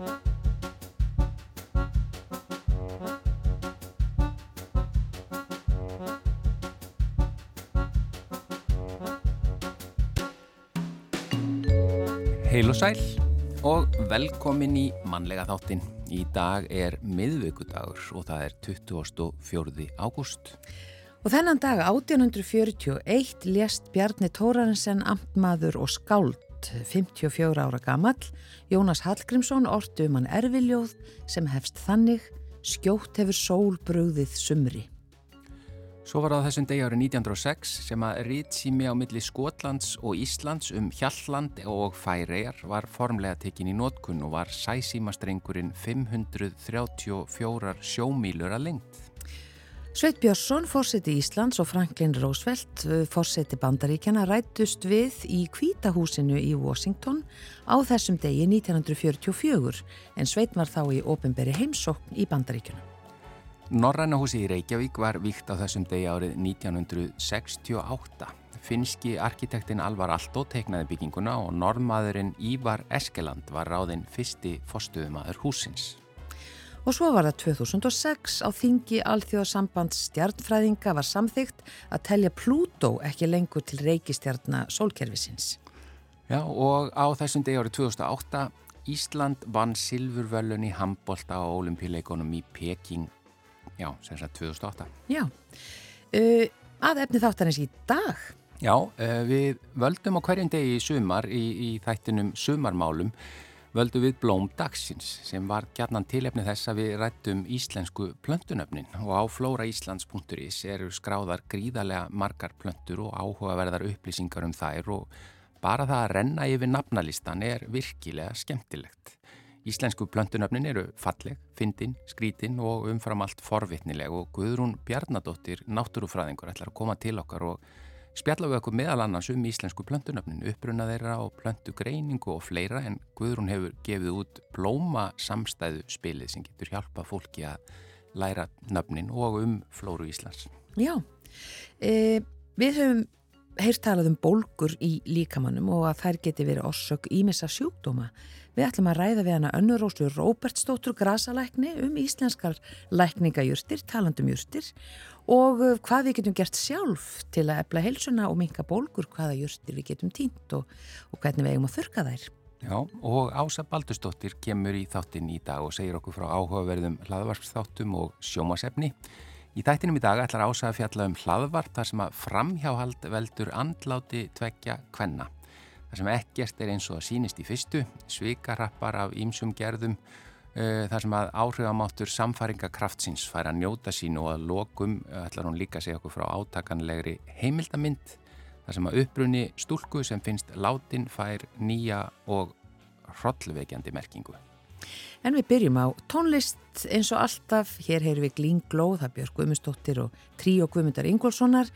Heil og sæl og velkomin í mannlega þáttin. Í dag er miðvíkudagur og það er 24. ágúst. Og þennan dag 1841 lést Bjarni Tórarensen amtmaður og skáld 54 ára gamall. Jónas Hallgrímsson orti um hann erfiljóð sem hefst þannig skjótt hefur sól brúðið sumri. Svo var það þessum degi árið 1906 sem að rýtsými á milli Skotlands og Íslands um Hjalland og Færejar var formlega tekinn í nótkunn og var sæsímastrengurinn 534 sjómílur að lengt. Sveit Björnsson, fórseti Íslands og Franklin Roosevelt, fórseti Bandaríkjana, rættust við í kvítahúsinu í Washington á þessum degi 1944 en Sveit var þá í ofinberi heimsókn í Bandaríkjana. Norrænahúsi í Reykjavík var víkt á þessum degi árið 1968. Finski arkitektinn Alvar Altó teiknaði bygginguna og norðmaðurinn Ívar Eskeland var ráðinn fyrsti fostuðumadur húsins. Og svo var það 2006 á þingi alþjóðsamband stjarnfræðinga var samþygt að telja Plútó ekki lengur til reykistjarna sólkerfisins. Já og á þessum degi árið 2008 Ísland vann silfurvöllun í handbólta á olimpíuleikonum í Peking Já, sem sagt 2008. Já, uh, að efni þáttanins í dag. Já, uh, við völdum á hverjum degi í sumar í, í þættinum sumarmálum völdum við blóm dagsins sem var gætnan tilefni þess að við rættum íslensku plöntunöfnin og á flóraíslands.is eru skráðar gríðarlega margar plöntur og áhugaverðar upplýsingar um þær og bara það að renna yfir nafnalistan er virkilega skemmtilegt. Íslensku plöntunöfnin eru falleg, fyndin, skrítin og umfram allt forvitnileg og Guðrún Bjarnadóttir, náttúrufræðingur, ætlar að koma til okkar og spjalla við okkur meðal annars um íslensku plöntunöfnin, uppruna þeirra og plöntugreiningu og fleira en Guðrún hefur gefið út blóma samstæðu spilið sem getur hjálpað fólki að læra nöfnin og um flóru Íslands. Já, e, við höfum heyrt talað um bólgur í líkamannum og að þær geti verið orsök ímessa sjúkdóma. Við ætlum að ræða við hana önnuróslu Róbertsdóttur Grasalækni um íslenskar lækningajurtir, talandum jurtir og uh, hvað við getum gert sjálf til að efla heilsuna og minka bólgur hvaða jurtir við getum týnt og, og hvernig við eigum að þurka þær. Já, og Ása Baldustóttir kemur í þáttin í dag og segir okkur frá áhugaverðum hlaðvarpsþáttum og sjómasefni. Í þættinum í dag ætlar Ása að fjalla um hlaðvarp þar sem að framhjáhald veldur andláti tveggja kvenna. Það sem ekkert er eins og að sínist í fyrstu, svikarappar af ímsum gerðum, þar sem að áhrifamáttur samfæringakraftsins fær að njóta sín og að lokum, uh, ætlar hún líka að segja okkur frá átakanlegri heimildamind, þar sem að uppbrunni stúlku sem finnst látin fær nýja og hrollveikjandi merkingu. En við byrjum á tónlist eins og alltaf, hér heyrum við Glingló, það Björg Guðmundsdóttir og Trí og Guðmundar Ingólfssonar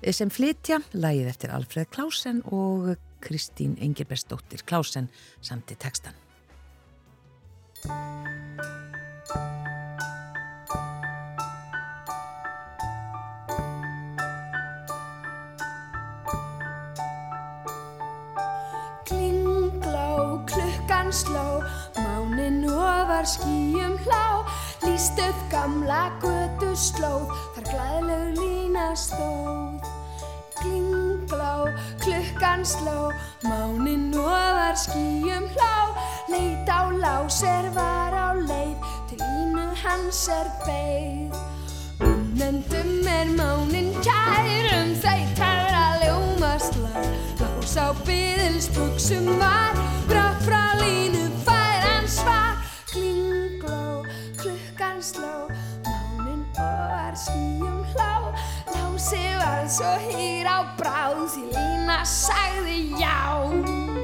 eh, sem flytja, lægið eftir Alfred Klausen og Kristín Engilbergsdóttir Klausen samt í textan. Sló, mánin ofar skýjum hlá, líst upp gamla götu slóð, þar glæðlegu lína stóð. Klinglá, klukkan sló, mánin nóðar skýjum hlá, leit á láser var á leið, til ínu hans er beigð. Unnendum er mánin kærum, þeir tæra ljómasla, lás á byðilsbuksum var, brátt frá línu færan svar, klinglá, klukkan sló, mánin ofar skýjum hlá, lási var svo hýr á bráð því lína sagði já.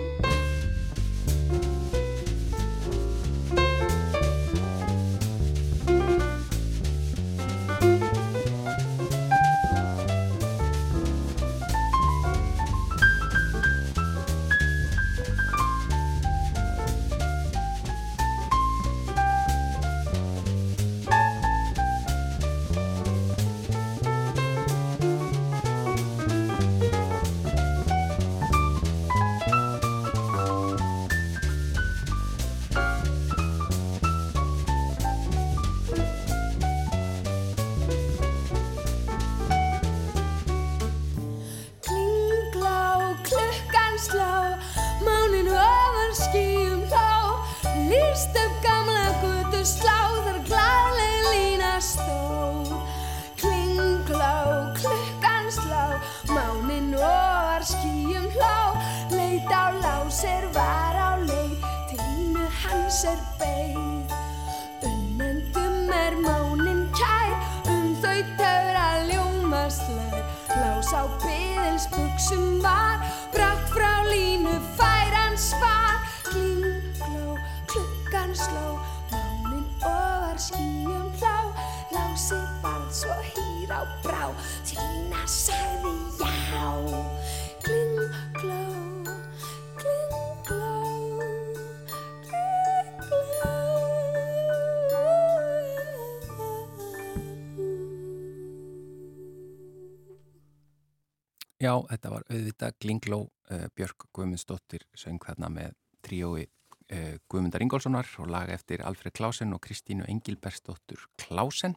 Þetta var auðvitað Glingló uh, Björk Guðmundsdóttir söng þarna með tríói uh, Guðmundar Ingólfssonar og laga eftir Alfred Klausen og Kristínu Engilbertsdóttur Klausen.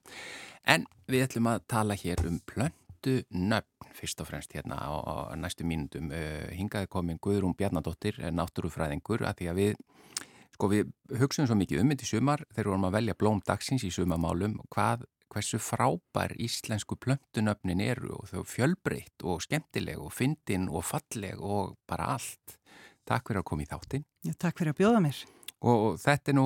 En við ætlum að tala hér um plöndu nöfn fyrst og fremst hérna á, á næstu mínundum. Uh, hingaði komin Guðrún Bjarnadóttir, náttúrufræðingur, að því að við Sko við hugsaum svo mikið um þetta í sumar þegar við vorum að velja blóm dagsins í sumamálum hvað, hversu frábær íslensku plöntunöfnin eru og þau fjölbreytt og skemmtileg og fyndin og falleg og bara allt. Takk fyrir að koma í þáttin. Já, takk fyrir að bjóða mér. Og, þetta er nú,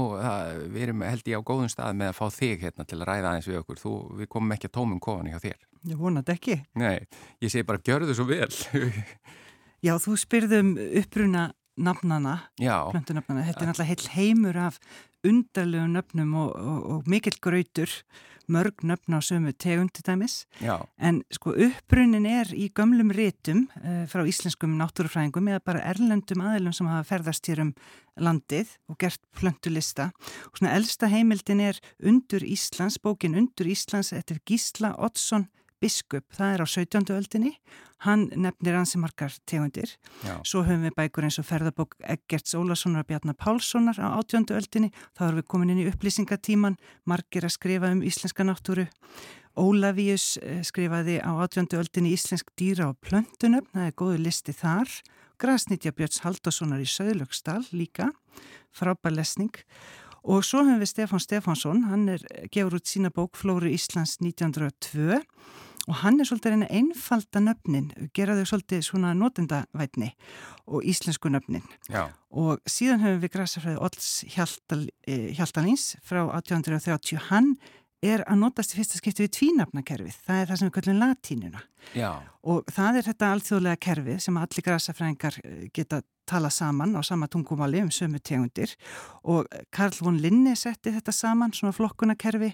við erum held ég á góðum stað með að fá þig hérna til að ræða aðeins við okkur. Þú, við komum ekki að tómum kofan hjá þér. Ég vonat ekki. Nei, ég segi bara gjör þau svo vel. Já, þú spyrðum uppruna nafnana, Já. plöntunöfnana. Þetta er náttúrulega heil heimur af undarlegu nöfnum og, og, og mikill gröytur, mörg nöfn á sömu tegundi dæmis. Já. En sko upprunin er í gömlum rétum uh, frá íslenskum náttúrufræðingum eða bara erlendum aðilum sem hafa ferðast hér um landið og gert plöntulista. Og svona elsta heimildin er Undur Íslands, bókin Undur Íslands eftir Gísla Oddsson biskup, það er á 17. öldinni hann nefnir ansi margar tegundir Já. svo höfum við bækur eins og ferðabók Eggerts Ólasonar og Bjarnar Pálssonar á 18. öldinni, þá erum við komin inn í upplýsingatíman, margir að skrifa um íslenska náttúru Ólavíus eh, skrifaði á 18. öldinni íslensk dýra og plöntunöfn, það er góðu listi þar Grasnitja Björns Haldasonar í Söðlöksdal líka frábær lesning Og svo hefum við Stefán Stefánsson, hann er, gefur út sína bók Flóri Íslands 1902 og hann er svolítið reyna einfalda nöfnin, gera þau svolítið svona notendavætni og íslensku nöfnin. Já. Og síðan hefum við græsafræði Olls Hjaltal, eh, Hjaltalins frá 1830, hann er að notast í fyrsta skipti við tvínafnakerfið, það er það sem við kallum latínuna. Já. Og það er þetta alþjóðlega kerfið sem allir græsafræðingar geta tala saman á sama tungumáli um sömu tegundir og Karl von Linne setti þetta saman, svona flokkunakerfi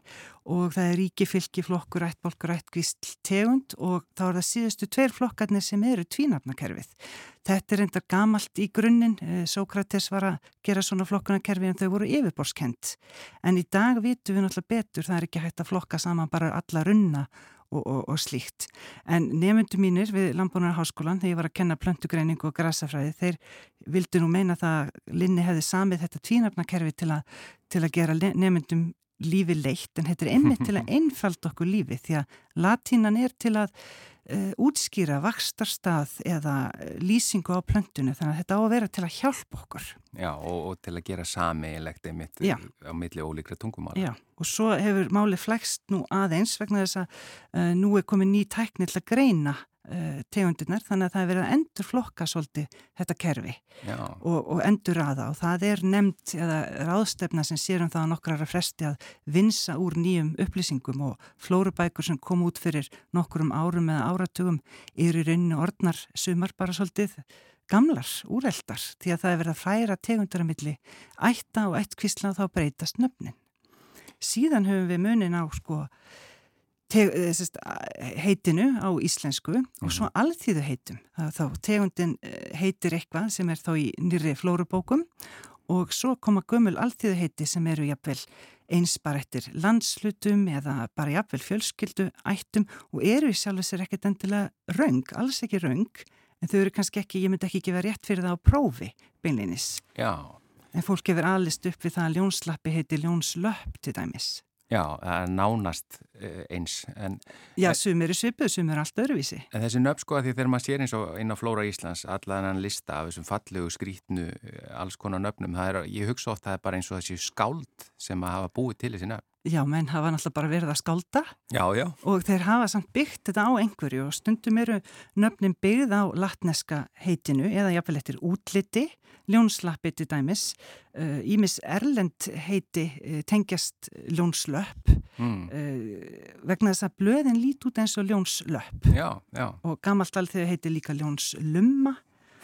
og það er ríki fylki flokkur, ættbolkur, ættgvísl tegund og þá er það síðustu tveir flokkarnir sem eru tvínafnakerfið. Þetta er reyndar gamalt í grunninn, Sókrates var að gera svona flokkunakerfi en þau voru yfirborskent. En í dag vitum við náttúrulega betur, það er ekki hægt að flokka saman bara alla runna Og, og, og slíkt. En nefndu mínir við Lambónarháskólan, þegar ég var að kenna plöntugreiningu og grasafræði, þeir vildu nú meina það að Linni hefði samið þetta tvínarnakerfi til, til að gera nefndum lífi leitt, en þetta er einmitt til að einfalda okkur lífi, því að latínan er til að uh, útskýra vakstarstað eða lýsingu á plöntunu, þannig að þetta á að vera til að hjálpa okkur. Já, og, og til að gera sameigilegt einmitt Já. á milli ólíkra tungumála. Já, og svo hefur máli flækst nú aðeins vegna þess að uh, nú er komið ný tækni til að greina uh, tegundirnar, þannig að það er verið að endur flokka svolítið þetta kerfi og, og endur aða og það er nefnt eða ráðstefna sem sér um það að nokkrar að fresti að vinsa úr nýjum upplýsingum og flórubækur sem kom út fyrir nokkurum árum eða áratugum eru í rauninu orðnar sumar bara svolítið gamlar, úreldar, því að það er verið að færa tegundur að milli ætta og ættkvísla og þá breytast nöfnin. Síðan höfum við munin á sko heitinu á íslensku og svo alþýðu heitum. Þá tegundin heitir eitthvað sem er þá í nýri flórubókum og svo koma gömul alþýðu heiti sem eru jafnvel eins bara eftir landslutum eða bara jafnvel fjölskyldu, ættum og eru í sjálf þessir ekkert endilega raung, alls ekki raung en þau eru kannski ekki, ég myndi ekki gefa rétt fyrir það á prófi beinleinis. Já. En fólk hefur alist upp við það að ljónslappi heiti ljónslöpp til dæmis. Já, nánast eins. En, Já, sumir er svipuð, sumir er allt öðruvísi. En þessi nöfn sko að því þegar maður sér eins og inn á Flóra Íslands, allan hann lista af þessum fallegu skrítnu, alls konar nöfnum, er, ég hugsa oft að það er bara eins og þessi skáld sem að hafa búið til þessi nöfn. Já, menn hafa náttúrulega bara verið að skálda. Já, já. og þeir hafa samt byggt þetta á einhverju og stundum eru nöfnin byggð á latneska heitinu eða jáfnvel eftir útliti, ljónslappi til dæmis, Ímis uh, Erlend heiti uh, tengjast ljónslöpp. Mm. uh, vegna þess að blöðin lít út eins og ljónslöpp. Já, og gammalt alþjóð heiti líka ljónslumma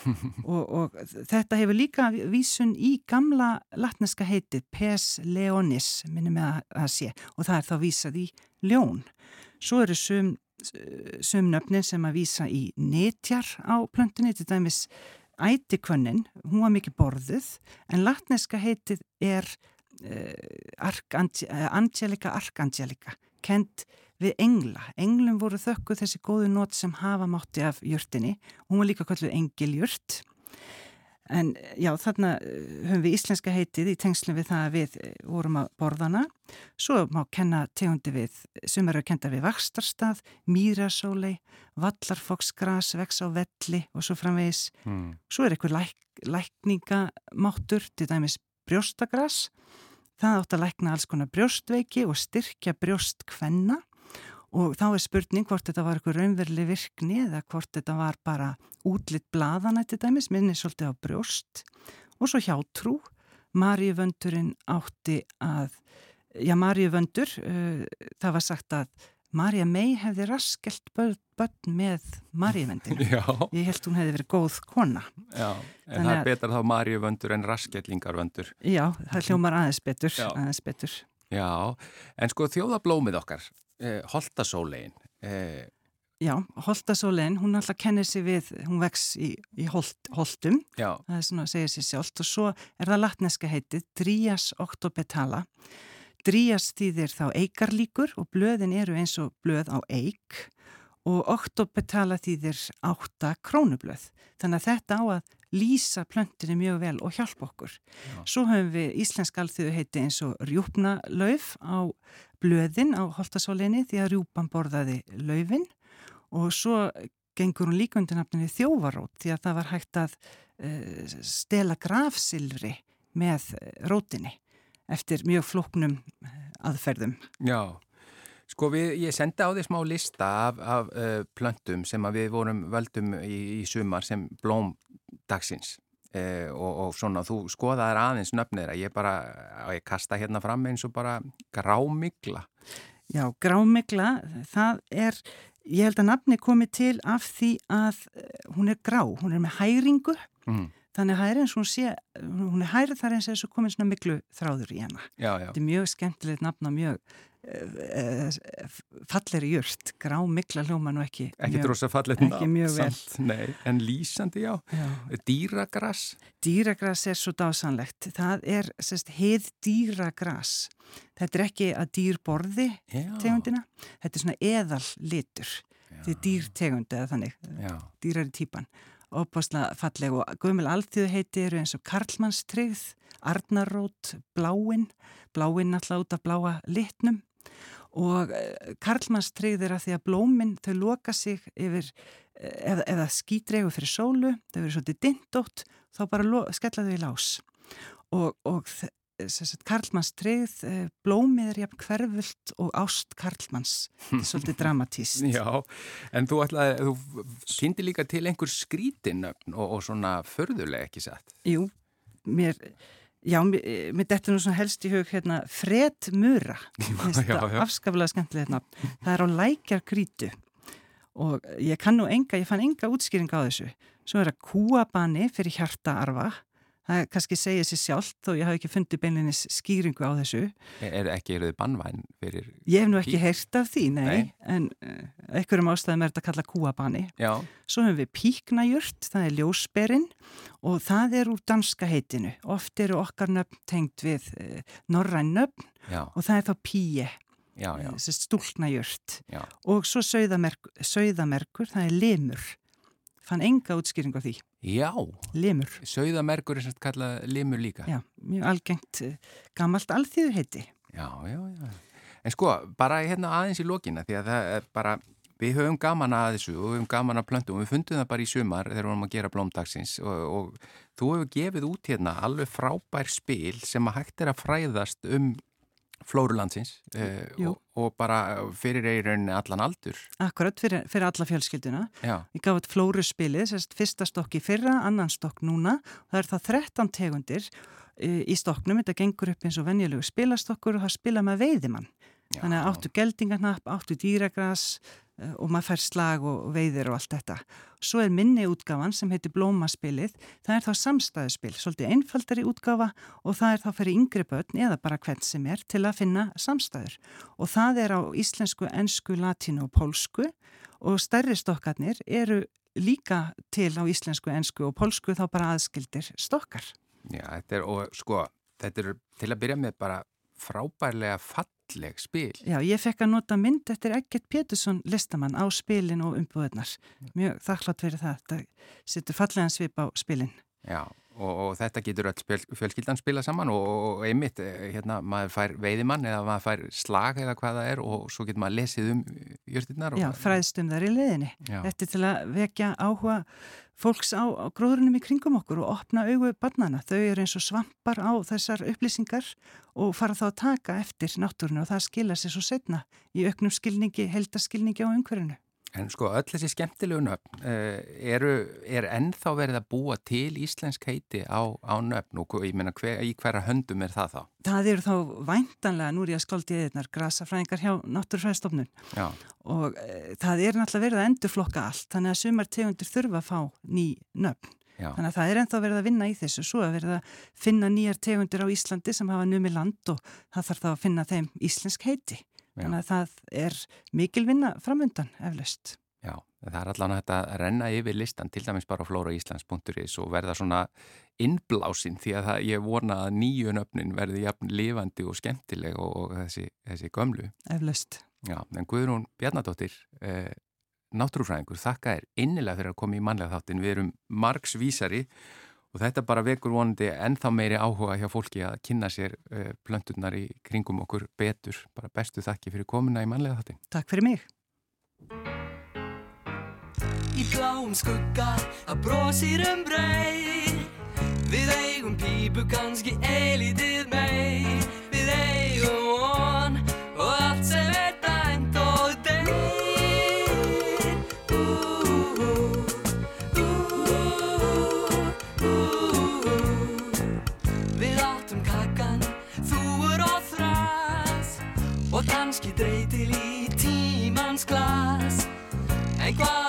og, og þetta hefur líka vísun í gamla latneska heiti Pes Leonis minnum með að það sé og það er þá vísað í ljón. Svo eru sum, sum nöfnin sem að vísa í netjar á plöntunni, til dæmis ætikönnin, hún var mikið borðuð en latneska heitið er uh, Angelica Arcangelica, kent við engla. Englum voru þökku þessi góðu nót sem hafa mátti af jörtinni. Hún var líka kallið engiljört. En já, þarna eh, höfum við íslenska heitið í tengslum við það að við eh, vorum að borðana. Svo má kenna tegundi við, sem eru að kenda við Vakstarstað, Mýrasólei, Vallarfoksgras, Vex á Velli og svo framvegis. Mm. Svo er eitthvað læk, lækningamáttur, til dæmis brjóstagras. Það átt að lækna alls konar brjóstveiki og styrkja brjóstkvenna og þá er spurning hvort þetta var eitthvað raunverli virkni eða hvort þetta var bara útlitt blaðana til dæmis, minni svolítið á brjóst. Og svo hjátrú. Maríuvöndurinn átti að já Maríuvöndur uh, það var sagt að Marja mei hefði raskelt börn, með Maríuvöndinu ég held hún hefði verið góð kona. Já, en Þannig það er betar þá Maríuvöndur en rasketlingarvöndur Já, það hljómar aðeins betur, aðeins betur. Já, en sko þjóðablómið okkar eh, Holtasólein eh. Já, Holtasólein, hún alltaf kennir sig við, hún vex í, í holt, Holtum, Já. það er svona að segja sér sjálft og svo er það latneska heitið Drías octopetala Drías þýðir þá eikarlíkur og blöðin eru eins og blöð á eik og octopetala þýðir átta krónublöð þannig að þetta á að lýsa plöntinni mjög vel og hjálpa okkur. Já. Svo höfum við íslensk alþjóðu heiti eins og rjúpnalauf á blöðin á holtasólinni því að rjúpan borðaði laufin og svo gengur hún líka undir nafninni þjóvarót því að það var hægt að uh, stela grafsilfri með rótinni eftir mjög floknum aðferðum. Já, sko við, ég sendi á því smá lista af, af uh, plöntum sem við vorum völdum í, í sumar sem blóm dagsins eh, og, og svona þú skoðaðir aðeins nöfnir að ég bara, að ég kasta hérna fram eins og bara grámigla Já, grámigla það er, ég held að nafni komi til af því að eh, hún er grá, hún er með hæringu mm. þannig að er eins og hún sé hún er hærið þar eins og komin svona miklu þráður í hana já, já. þetta er mjög skemmtilegt nafna, mjög falleri jörst grá mikla hljóma nú ekki ekki drosa fallet en lýsandi já, já. dýragras? Dýragras er svo dásanlegt það er sérst heið dýragras. Þetta er ekki að dýr borði tegundina, þetta er svona eðal litur, þetta er dýrtegund eða þannig, dýrari típan. Óbáslega falleg og gömul alþjóðu heiti eru eins og Karlmannstrygð Arnarót, Bláinn. Bláinn alltaf út af bláa litnum og eh, Karlmannstryggðir að því að blóminn þau loka sig yfir eh, eða, eða skýtregu fyrir sólu þau verður svolítið dindótt þá bara skella þau í lás. Og, og Karlmannstryggð eh, blómið er jafn hverfult og ást Karlmanns. Þetta er svolítið dramatíst Já, en þú ætlaði, þú kynnti líka til einhver skrítinöfn og, og svona förðuleg ekki satt? Jú, mér Já, mér, mér dettur nú svona helst í hug hérna Fred Mura. Afskaflega skemmtilegt nafn. Það er á lækjar grítu og ég kann nú enga, ég fann enga útskýring á þessu. Svo er það kúabani fyrir hjartaarfa það kannski segja sér sjálft þó ég hafi ekki fundið beinleginis skýringu á þessu Er ekki, eru þið bannvæn fyrir Ég hef nú ekki heyrt af því, nei, nei. en uh, einhverjum ástæðum er þetta að kalla kúabani Já. Svo hefum við píknajurt, það er ljósberinn og það er úr danska heitinu oft eru okkar nöfn tengt við uh, norræn nöfn Já. og það er þá píi stúlnajurt og svo sögðamerkur, sögðamerkur það er limur fann enga útskýring á því. Já. Limur. Sauðamerkur er semst kallað limur líka. Já, mjög algengt eh, gammalt alþýðu heiti. Já, já, já. En sko, bara hérna aðeins í lokina því að það er bara, við höfum gaman að þessu og við höfum gaman að plöntu og við fundum það bara í sumar þegar við varum að gera blómdagsins og, og þú hefur gefið út hérna alveg frábær spil sem að hægt er að fræðast um flórulandsins uh, og, og bara fyrir rauninni allan aldur. Akkurat, fyrir, fyrir alla fjölskylduna. Já. Ég gaf þetta flóruspilið, fyrsta stokk í fyrra, annan stokk núna. Það er það 13 tegundir uh, í stokknum. Þetta gengur upp eins og venjulegu spilastokkur og það spila með veiðimann. Já. Þannig að áttu geldingarnapp, áttu dýragras uh, og maður fær slag og veiðir og allt þetta. Svo er minni útgáfan sem heitir Blómaspilið. Það er þá samstæðuspil, svolítið einfaldari útgáfa og það er þá fyrir yngri börn eða bara hvern sem er til að finna samstæður. Og það er á íslensku, ennsku, latínu og pólsku og stærri stokkarnir eru líka til á íslensku, ennsku og pólsku þá bara aðskildir stokkar. Já, þetta er, og sko, þetta er til að byrja með bara frábærlega falleg spil. Já, ég fekk að nota mynd eftir Egert Pétursson listamann á spilin og umbúðunar. Mjög þakklátt fyrir það. Þetta setur fallegan svip á spilin. Já, og, og þetta getur öll fjölskyldan spila saman og, og einmitt, hérna, maður fær veiðimann eða maður fær slag eða hvað það er og svo getur maður lesið um jörtirnar. Já, fræðstum þar í leðinni. Þetta er til að vekja áhuga fólks á, á gróðurinnum í kringum okkur og opna augu barnana. Þau eru eins og svampar á þessar upplýsingar og fara þá að taka eftir náttúrunu og það skilja sér svo setna í auknum skilningi, heldaskilningi á umhverfinu. En sko öll þessi skemmtilegu nöfn uh, eru, er ennþá verið að búa til íslensk heiti á, á nöfn og ég meina hver, í hverja höndum er það þá? Það eru þá væntanlega, nú er ég að skáldi eðinar, grasafræðingar hjá Náttúrfræðstofnun og uh, það er náttúrulega verið að endurflokka allt þannig að sumar tegundir þurfa að fá ný nöfn. Já. Þannig að það er ennþá verið að vinna í þessu, svo að verið að finna nýjar tegundir á Íslandi sem hafa numi land og það þarf þá að finna þeim íslensk heiti. Þannig að það er mikil vinna framöndan eflaust. Já, það er allan að þetta renna yfir listan til dæmis bara á flóraíslands.is og verða svona innblásinn því að það, ég vorna að nýju nöfnin verði jafn lifandi og skemmtileg og, og þessi, þessi gömlu. Eflaust. Já, en Guðrún Bjarnadóttir, eh, náttúrufræðingur, þakka er innilega fyrir að koma í manlega þáttin. Við erum margsvísari Og þetta bara vekur vonandi ennþá meiri áhuga hjá fólki að kynna sér uh, plönturnar í kringum okkur betur. Bara bestu þakki fyrir komuna í manlega þátti. Takk fyrir mig. Í bláum skugga að brósir um brei Við eigum pípu kannski eilítið mei kannski dreytil í tímans glas. En hvað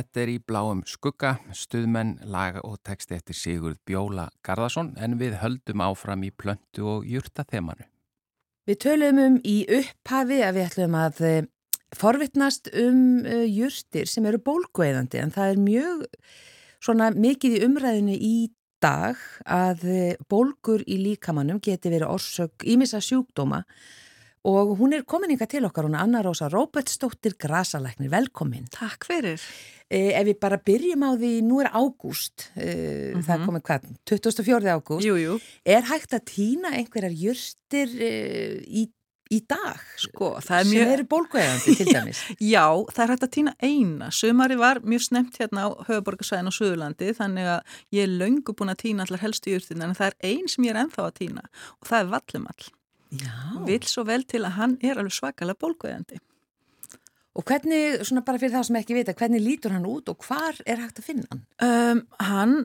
þetta er í bláum skugga, stuðmenn, laga og texti eftir Sigurð Bjóla Garðarsson en við höldum áfram í plöntu og júrta þemanu. Við töluðum um í upphafi að við ætlum að eh, forvittnast um uh, júrtir sem eru bólgueðandi en það er mjög svona mikið í umræðinu í dag að eh, bólgur í líkamannum geti verið orsök ímissa sjúkdóma og hún er komin ykkar til okkar, hún er Anna Rósa Róbertsdóttir Grasalæknir, velkomin. Takk fyrir. Eh, ef við bara byrjum á því, nú er ágúst, eh, það er komið hvað, 24. ágúst, er hægt að týna einhverjar júrstir eh, í, í dag sko, það er sem mjög eru bólgveðandi til dæmis. Já, það er hægt að týna eina. Sumari var mjög snemt hérna á höfuborgarsvæðin og Suðurlandi þannig að ég er löngu búin að týna allar helstu júrtin en það er ein sem ég er ennþá að týna og það er Vallumall. Já. Vil svo vel til að hann er alveg svakalega bólgveðandi. Og hvernig, svona bara fyrir það sem ekki vita, hvernig lítur hann út og hvar er hægt að finna hann? Um, hann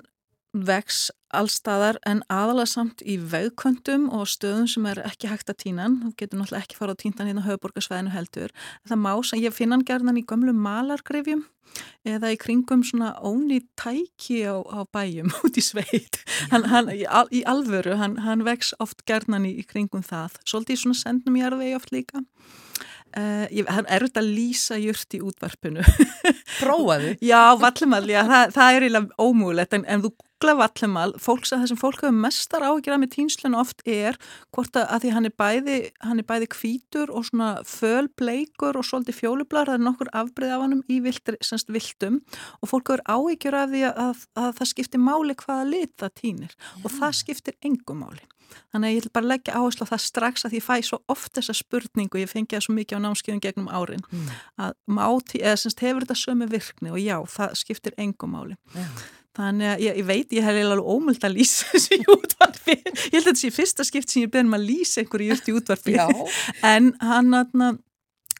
vex allstaðar en aðalega samt í vegkvöndum og stöðum sem er ekki hægt að týna hann. Þú getur náttúrulega ekki fara á týndan hérna á höfuborgarsvæðinu heldur. Það má sem ég finna hann gerðan í gömlu malargrefjum eða í kringum svona óni tæki á, á bæjum út í sveit. Hann, hann, í, al, í alvöru, hann, hann vex oft gerðan í, í kringum það. Svolítið svona sendnum jarðvegi oft líka. Uh, ég, hann er auðvitað að lýsa jurt í útvarpinu. Prófaðu. Já, vallumal, já, það, það er eiginlega ómúlegt en ef þú googla vallumal, fólk sem þessum fólk hefur mestar áhyggjur af með týnslun oft er hvort að, að því hann er bæði hann er bæði hvítur og svona fölbleikur og svolítið fjólublar það er nokkur afbreyð af hann í viltur, semst viltum og fólk hefur áhyggjur af því að, að, að það skiptir máli hvaða lit það týnir og það skiptir engum máli Þannig að ég vil bara leggja áherslu á það strax að ég fæ svo oft þessa spurningu, ég fengi það svo mikið á námskeiðum gegnum árin, Mm. að máti, eða semst hefur þetta sömu virkni og já, það skiptir engum máli. Já. Þannig að ég, ég veit, ég hef alveg ómöld að lýsa þessu í útvarfi. Ég held að þetta sé fyrsta skipt sem ég beðum að lýsa einhverju í útvarfi. En hann aðna,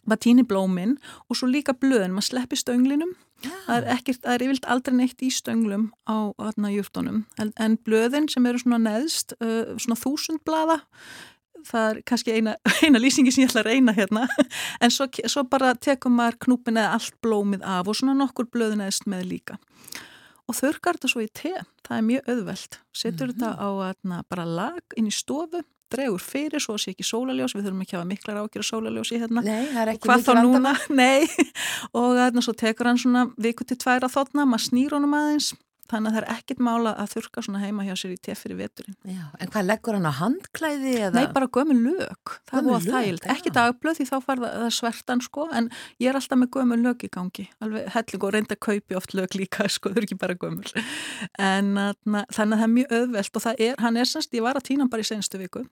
maður týnir blóminn og svo líka blöðin, maður sleppi stönglinum. Það er, ekkert, það er yfirlt aldrei neitt í stönglum á aðna jurtunum. En, en blöðin sem eru svona neðst, uh, svona þúsundblada, það er kannski eina, eina lýsingi sem ég ætla að reyna hérna. En svo, svo bara tekum maður knúpin eða allt blómið af og svona nokkur blöðin neðst með líka og þurkar þetta svo í te, það er mjög auðvelt setur þetta á atna, bara lag inn í stofu, dregur fyrir svo sé ekki sólaljós, við þurfum ekki að hafa miklar ágjör sólaljósi hérna, Nei, það er ekki hvað þá núna? vandamál. nei, og atna, svo tekur hann svona viku til tværa þotna, maður snýr honum aðeins þannig að það er ekkit mála að þurka svona heima hjá sér í te fyrir veturinn. Já, en hvað leggur hann á handklæði eða? Nei, bara gömul lög, það var þægild, ekki dagblöð því þá fær það svertan sko, en ég er alltaf með gömul lög í gangi, alveg helling og reynda að kaupi oft lög líka, sko, þau eru ekki bara gömul. En atna, þannig að það er mjög auðvelt og það er, hann er semst, ég var að týna hann bara í senstu viku,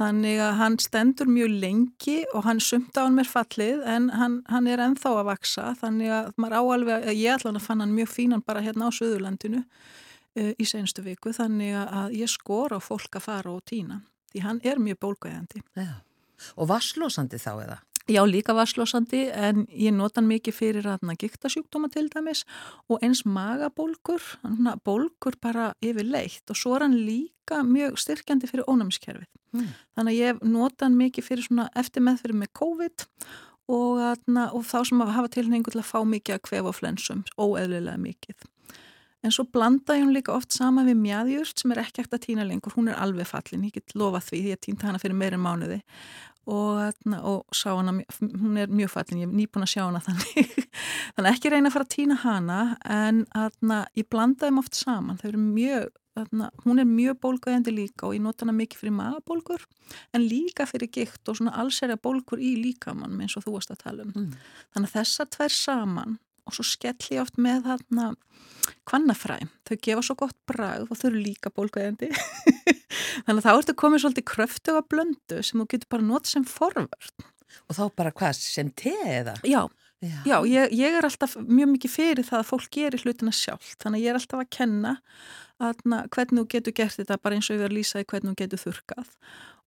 þannig að hann stendur mjög lengi og hann sumta á hann mér fallið, en hann, hann er ennþá að vaksa, þannig að maður áalveg, ég allan að fann hann mjög fínan bara hérna á Suðurlandinu uh, í senstu viku þannig að ég skor á fólk að fara og týna því hann er mjög bólgæðandi. Já. Og vasslósandi þá eða? Já, líka vasslósandi en ég nota hann mikið fyrir aðna giktasjúkdóma til dæmis og eins magabólgur, hann bólgur bara yfir leitt og svo er hann líka mjög styrkjandi fyrir ónæmiskerfið. Mm. Þannig að ég nota hann mikið fyrir svona eftir meðfyrir með COVID og, aðna, og þá sem hafa tilhengu til að fá mikið að kvefa flensum, óeðlilega mikið. En svo blanda ég hún líka oft sama við mjadjurt sem er ekki ekkert að týna lengur, hún er alveg fallin, ég get lofa því því ég týnta hana fyrir meira mánuði og, atna, og hana, hún er mjög fallin, ég er nýbúin að sjá hana þannig, þannig ekki reyna að fara að týna hana en atna, ég blanda þeim oft saman, þau eru mjög, atna, hún er mjög bólgæðandi líka og ég nota hana mikið fyrir magabólgur en líka fyrir gikt og svona allsherja bólgur í líkamann eins og þú varst að tala um. Mm. Þannig að þessar tvær saman og svo skell ég oft með þarna kvannafræ, þau gefa svo gott bragð og þau eru líka bólgæðandi þannig að þá ertu komið svolítið kröftuga blöndu sem þú getur bara notað sem forvörd Og þá bara hvað, sem te eða? Já, Já, já ég, ég er alltaf mjög mikið fyrir það að fólk gerir hlutina sjálf þannig að ég er alltaf að kenna atna, hvernig þú getur gert þetta bara eins og ég verður að lýsa í hvernig þú getur þurkað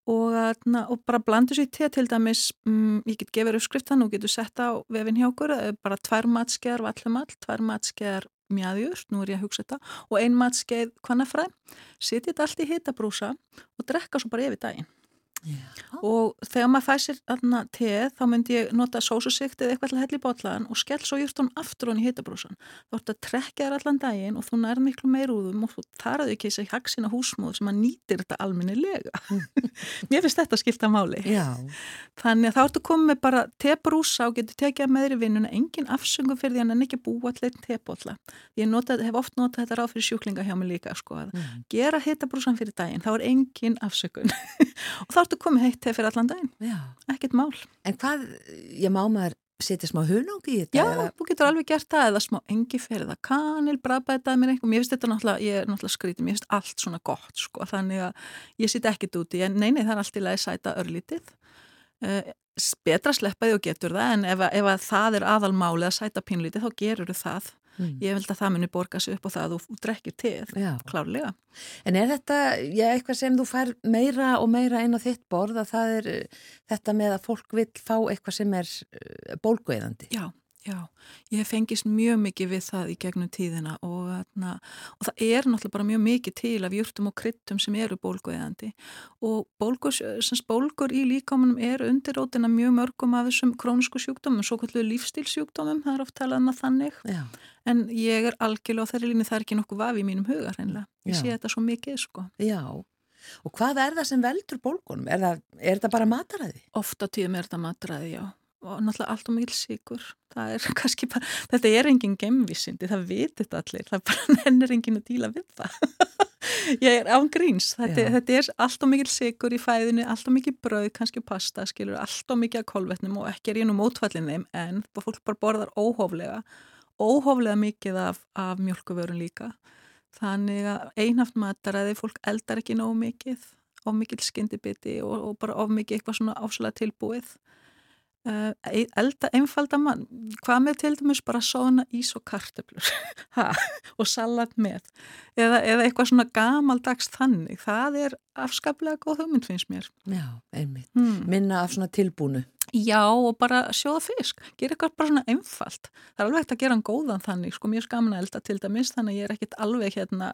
og, atna, og bara blandu sér te til dæmis, mm, ég get gefið uppskrift þannig, þú getur sett á vefin hjá okkur eh, bara tvær matskeðar vallumall, tvær matskeðar mjadjur, nú er ég að hugsa þetta og ein matskeið kvannafræ setja þetta allt í hitabrúsa og drekka svo bara yfir daginn já. og þegar maður fæ sér aðna teð þá myndi ég nota sósusikt eða eitthvað til að hella í botlaðan og skell svo júrtun aftur hann í hitabrúsan þá ertu að trekja þér allan daginn og þú nær miklu meir úðum og þú taraðu ekki þessi haksina húsmóð sem að nýtir þetta almennilega. Mér finnst þetta skipta máli. Já, þannig að þá ertu komið bara tebrúsa og getur tekið að með þér í vinnuna engin afsöngum fyrir því hann en ekki búa allir tebotla ég nota, hef oft notað þetta ráð fyrir sjúklinga hjá mig líka sko, Mm. gera hitabrúsan fyrir daginn ertu komið heitt fyrir allan daginn. Ekkert mál. En hvað, ég má maður setja smá hunang í þetta? Já, eða? þú getur alveg gert það eða smá engi fyrir það kanil, brabætað mér eitthvað, mér finnst þetta náttúrulega, ég er náttúrulega skrítið, mér finnst allt svona gott sko, þannig að ég sitt ekkit úti, en nei, nei, það er allt í lagi sæta örlítið, uh, betra sleppaði og getur það. En ef, ef að það er aðalmáli að sæta pínlítið þá gerur það mm. ég held að það muni borga sig upp og það drekkir til, Já. klárlega En er þetta, já, eitthvað sem þú fær meira og meira inn á þitt borð að það er uh, þetta með að fólk vil fá eitthvað sem er uh, bólgueðandi? Já, Já, ég hef fengist mjög mikið við það í gegnum tíðina og, na, og það er náttúrulega bara mjög mikið til af júrtum og kryttum sem eru bólguðandi og bólgur, bólgur í líkamunum er undirótina mjög mörgum af þessum krónisku sjúkdómum, svo kvöldu lífstílsjúkdómum, það er oft talað um það þannig, Já. en ég er algjörlega á þeirri línu, það er ekki nokkuð vafi í mínum huga hreinlega, ég Já. sé þetta svo mikið sko. Já, og hvað er það sem veldur bólgunum? Er, það, er þetta bara mataræði? Ofta tíðum er þetta matræði, já og náttúrulega allt og mikil síkur það er kannski bara, þetta er engin gemvísindi, það vitir þetta allir það bara nennir engin að díla við það. Ég er án gríns þetta, þetta er allt og mikil síkur í fæðinu allt og mikil brauð, kannski pasta skilur, allt og mikil að kolvetnum og ekki er ég nú mótfallin þeim en fólk bara borðar óhóflega óhóflega mikið af, af mjölkuvörun líka. Þannig að einhaft mataræði fólk eldar ekki nógu mikið of mikil skyndibiti og, og bara of mikið eitthvað svona áslega tilbúið elda einfalda mann hvað með til dæmis bara sóna ís og kartöflur? Og salat með? Eða, eða eitthvað svona gamaldags þannig, það er afskaplega góð hugmynd finnst mér. Já, einmitt. hmm. Minna af svona tilbúnu. Já og bara sjóða fisk. Gera eitthvað bara svona einfalt. Það er alveg hægt að gera hann góðan þannig, sko mér skaman að elda til dæmis þannig að ég er ekkit alveg hérna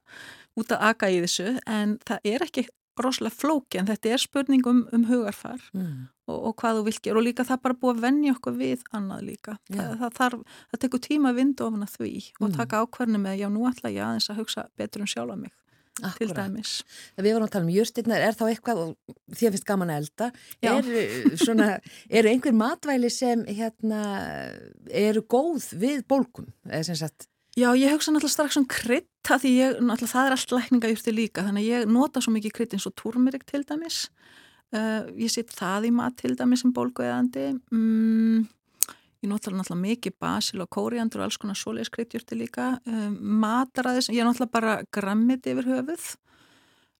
út að aga í þessu en það er ekki rosalega flóki en þetta er spurning um, um hugarfar Mm. og, og hvað þú vilt gera og líka það bara búið að vennja okkur við annað líka. Já. Það, það, þarf, það tekur tíma að vinda ofan að því og Mm. taka ákvarni með já nú ætla ég aðeins að hugsa betur um sjálfa mig til Akkúrat. dæmis. Við vorum að tala um júrstirnar, er þá eitthvað, og þér finnst gaman að elda, er, svona, eru einhver matvæli sem hérna, eru góð við bólgum? Eða sem sagt, Já ég hugsa náttúrulega strax um krydd það því ég, náttúrulega það er allt lækningajurti líka þannig að ég nota svo mikið krydd eins og túrmerik til dæmis. Uh, ég set það í mat til dæmis sem bólguðandi. Mm, ég nota náttúrulega mikið basil og kóriandur og alls konar svoleiðis kryddjurti líka. Uh, mataræðis, ég náttúrulega bara grammit yfir höfuð.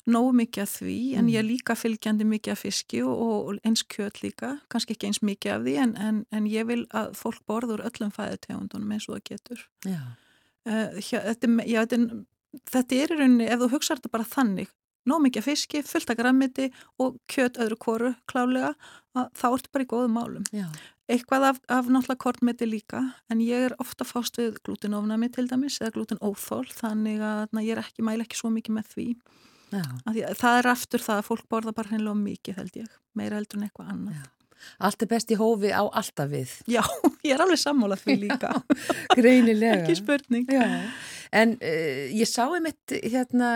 Nógu mikið af því en ég er líka fylgjandi mikið af fiski og, og eins kjöt líka, kannski ekki eins mikið af því en, en, en ég vil að fólk borður öllum fæðutegundunum eins og það getur. já, Uh, hjá, þetta, já, þetta, þetta er í rauninni, ef þú hugsaður þetta bara þannig, nóg mikið af fiski, fullt af grammiti og kjöt öðru koru klálega, að, þá ertu bara í góðum málum. já, Eitthvað af, af náttúrulega kortmeti líka, en ég er ofta fást við glútenofnami til dæmis eða glútenóþól, þannig að na, ég er ekki, mæla ekki svo mikið með því. já. Að því, að það er aftur það að fólk borða bara hreinlega mikið held ég, meira heldur en eitthvað annað. Allt er best í hófi á alltaf við. Já, ég er alveg sammálað því líka, Greinilega. ekki spurning. Já, en uh, ég sá einmitt hérna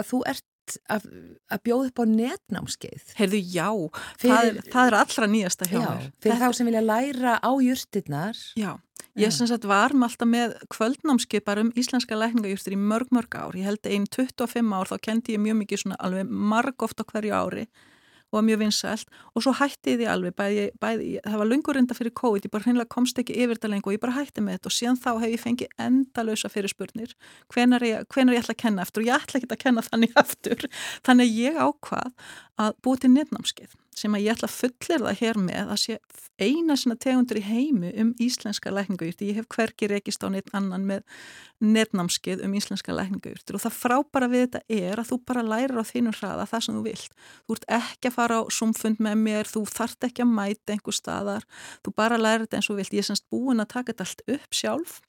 að þú ert að, að bjóða upp á netnámskeið. Heyrðu, já, Fyrir- það, er, það er allra nýjasta hjá Já, mér. fyrir Þetta- þá sem vilja læra á júrstirnar. Já, ég sem sagt var alltaf með kvöldnámskið bara um íslenska lækningajúrstir í mörg mörg ár. Ég held einn 25 ár þá kendi ég mjög mikið svona alveg marg oft á hverju ári og var mjög vinsælt. Og svo hætti ég því alveg bæði, bæði, það var lungur reynda fyrir COVID, ég bara hreinlega komst ekki yfir þetta lengur og ég bara hætti með þetta. Og síðan þá hef ég fengið endalösa fyrir spurnir hvenar ég, hvenar ég ætla að kenna aftur? Og ég ætla ekki að kenna þannig aftur. Þannig ég ákvað að búið til netnámskeið sem að ég ætla að fullir það hér með að sé eina svona tegundur í heimi um íslenska lækningajurti. Ég hef hverki rekist á neitt annan með netnámskeið um íslenska lækningajurtir og það frábara við þetta er að þú bara lærir á þínum hraða það sem þú vilt. Þú ert ekki að fara á sumfund með mér, þú þart ekki að mæta einhver staðar, þú bara lærir þetta eins og vilt. Ég er semst búin að taka þetta allt upp sjálf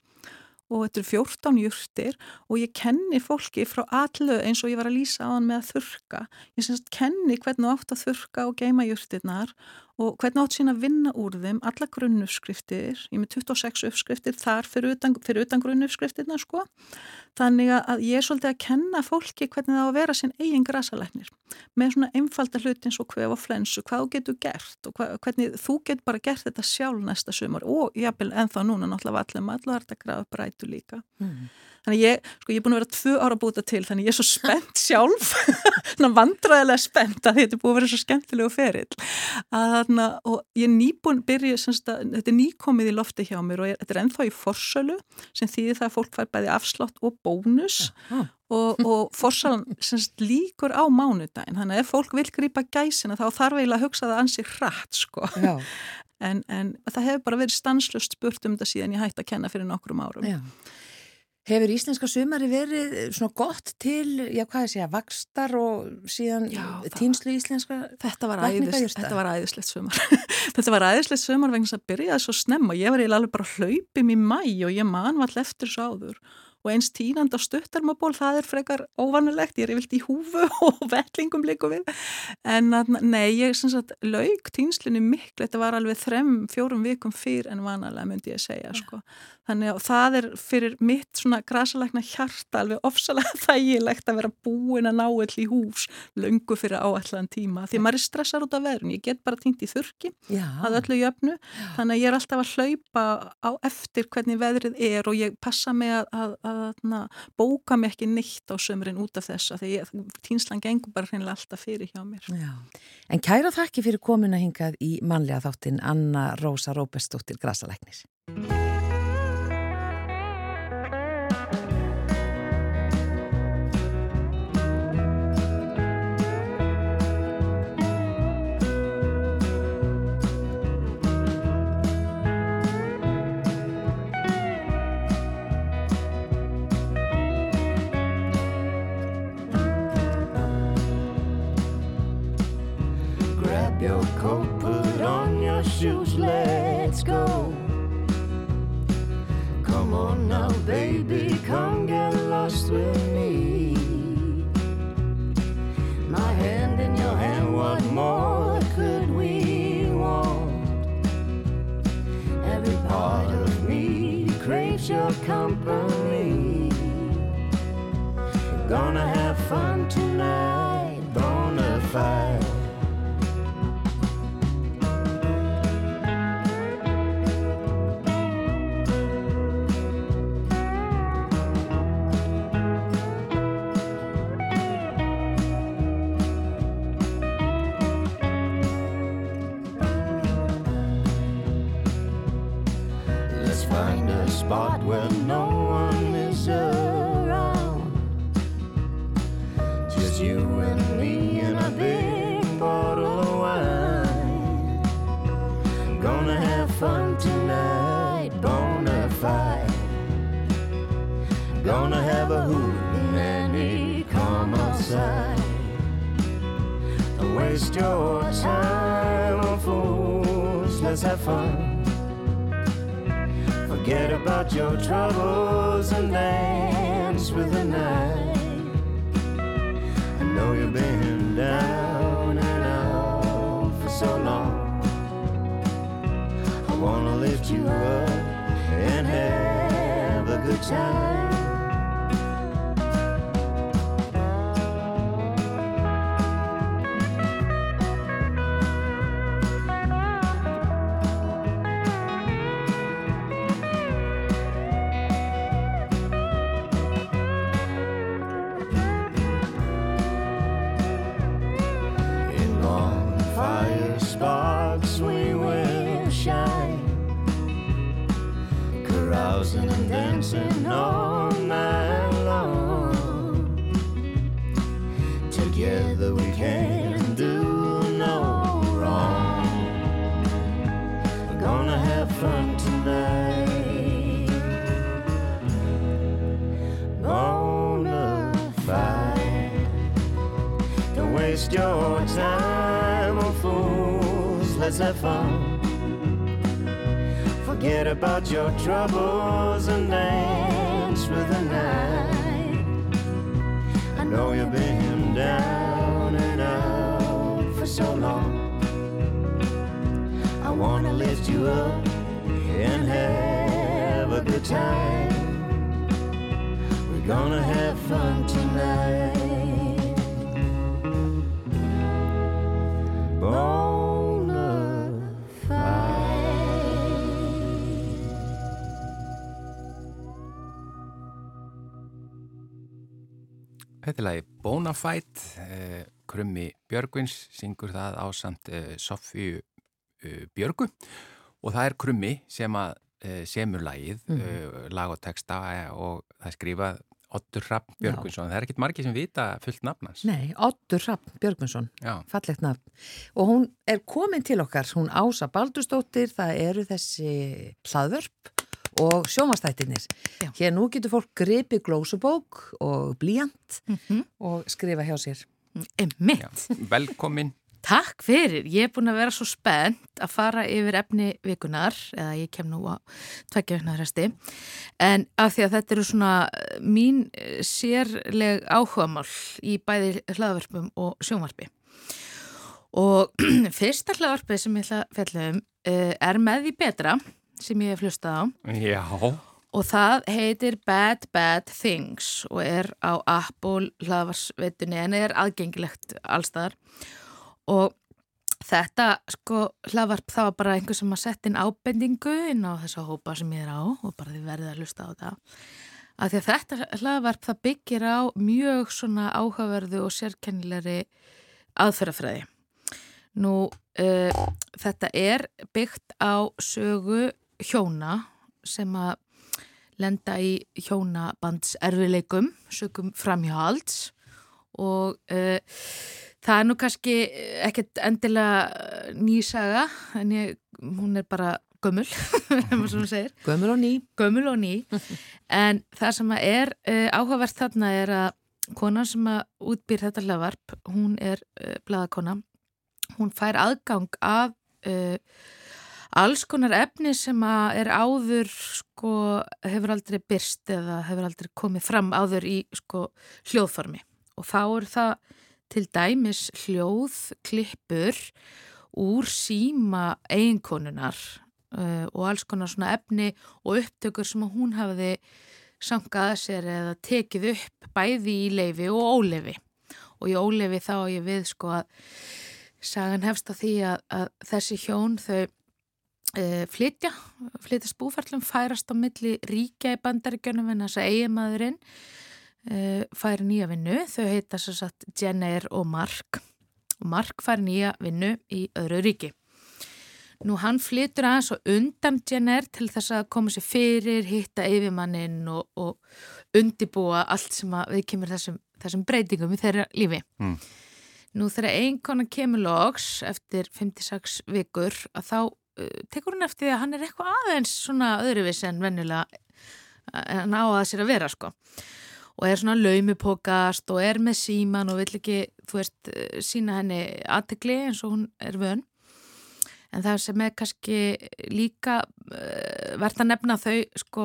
og þetta eru 14 jurtir og ég kenni fólki frá allu eins og ég var að lýsa á hann með að þurka. Ég semst kenni hvernig þú átt að þurka og geima jurtirnar og hvernig átt sín að vinna úr þeim, alla grunnuppskriftir, ég með 26 uppskriftir þar fyrir utan, utan grunnuppskriftirna sko. Þannig að ég er svolítið að kenna fólki hvernig það á að vera sinn eigin grasalæknir með svona einfalda hluti eins og hvef og flensu, hvað getur gert og hva, hvernig þú getur bara gert þetta sjálf næsta sumar og jafnvel ennþá núna náttúrulega vallum allar þetta grafa brætu líka. Mm. Þannig ég, sko ég er búin að vera tvö ára búta til þannig ég er svo spennt sjálf. Vandræðilega spennt að þetta er búin að vera svo skemmtilegu ferill. Að þarna, og ég er nýbúin byrja, semst að þetta er nýkomið í lofti hjá mér og ég, þetta er ennþá í forsölu sem þýðir það að fólk fær bæði afslátt og bónus. Ja, og, og forsalan semst líkur á mánudagin þannig að ef fólk vil grýpa gæsina þá þarf eiginlega að hugsa það ansi hratt sko. En, en það hefur bara verið stanslust spurt um þetta síðan ég hætti að kenna fyrir nokkrum árum. Já Hefur íslenska sumari verið svona gott til, já hvað ég segja, vakstar og síðan týnslu íslenska? Þetta var, æðis, þetta var æðislegt sumar. þetta var æðislegt sumar vegna þess að byrjaði svo snemma. Ég var eiginlega alveg bara hlaupim í mæ og ég man vall eftir svo áður og eins tínand á stuttarmaból það er frekar óvanulegt, ég er yfirlt í húfu og vellingum líku við. En nei, ég er sem sagt laug tínslunni miklu, þetta var alveg þrem, fjórum vikum fyrr en vanalega myndi ég segja sko, þannig að það er fyrir mitt svona grasalegna hjarta alveg ofsalega þægilegt að vera búin að ná all í hús löngu fyrir áallan tíma, því maður er stressar út af verðin, ég get bara týnt í þurki Já. að öllu jöfnu, þannig að ég er alltaf að hlaupa á eftir hvernig veðrið er og ég passa mig að, að, að að bóka mig ekki neitt á sömurinn út af þess að týnslan gengur bara hreinlega alltaf fyrir hjá mér. Já. En kæra þakki fyrir komuna hingað í manlega þáttin Anna Rósa Róbestóttir Grasalæknis. Baby, come get lost with me. My hand in your hand, what more could we want? Every part of me craves your company. Gonna have fun tonight, bona fide. About your troubles and dance with the night. I know you've been down and out for so long. I wanna lift you up and have a good time. dancing and dancing all night long. Together we can do no wrong. We're gonna have fun tonight. Gonna fight. Don't waste your time on fools. Let's have fun. Forget about your troubles and dance with the night. I know you've been down and out for so long. I wanna lift you up and have a good time. We're gonna have fun tonight. Oh, Þetta er Bonafide, uh, Krummi Björgvins syngur það á samt uh, Sofíu uh, Björgu. Og það er Krummi sem að semur lagið, mm. lag og texta og það er skrifað Ottur Rapp Björgvinsson, það er ekkit margi sem vita fullt nafnans. Nei, Ottur Rapp Björgvinsson, fallegt nafn. Og hún er komin til okkar, hún Ása Baldurstóttir, það eru þessi hlaðvörp og sjómastættirnir. Hér nú getur fólk gripi glósubók og blíjant mm -hmm. og skrifa hjá sér. Emmitt. Velkomin. Takk fyrir, ég er búin að vera svo spennt að fara yfir efni vikunar, eða ég kem nú á tveggja vikunar resti, en af því að þetta eru svona mín sérleg áhugamál í bæði hlaðvarpum og sjónvarpi. Og fyrsta hlaðvarpi sem ég ætla að fjalla um er með því betra sem ég hef hlustað á. Já. Og það heitir Bad Bad Things og er á Apple hlaðvarsveitunni en er aðgengilegt allstaðar. Og þetta sko hlaðvarp það var bara einhver sem að setja inn ábendingu inn á þessa hópa sem ég er á og bara þið verðið að hlusta á það. Af því að þetta hlaðvarp það byggir á mjög svona áhugaverðu og sérkennilegri aðferðafræði. Nú, uh, þetta er byggt á sögu hjóna sem að lenda í hjónabandserfileikum, sögum framhjáhalds og uh, það er nú kannski ekkert endilega nýsaga en ég, hún er bara gömul, gömul og ný. Gömul og ný. En það sem er uh, áhugavert þarna er að konan sem að útbýr þetta hlaðvarp, hún er uh, bladakona, hún fær aðgang af alls konar efni sem er áður sko, hefur aldrei byrst eða hefur aldrei komið fram áður í sko, hljóðformi. Og þá er það til dæmis hljóðklippur úr síma eiginkonunar uh, og alls konar svona efni og upptökur sem hún hafiði sangaða sér eða tekið upp bæði í leifi og óleifi og í óleifi þá ég við sko að sagan hefst að því að, að þessi hjón þau flytja, flytja spúferlum, færast á milli ríkja í bandaríkjunum en þess að eigimadurinn uh, færi nýja vinnu, þau heita svo satt Jenner og Mark og Mark færi nýja vinnu í öðru ríki. Nú hann flytur aðeins og undan Jenner til þess að koma sér fyrir, hitta yfirmannin og, og undibúa allt sem við kemur þessum, þessum breytingum í þeirra lífi. Mm. Nú þegar einkona kemur loks eftir 56 vikur að þá tekur hún eftir því að hann er eitthvað aðeins svona öðruvis en vennilega en á að sér að vera sko. Og er svona laumupokast og er með síman og vill ekki, þú veist, sína henni aðtegli eins og hún er vön. En það sem er kannski líka uh, verðt að nefna þau sko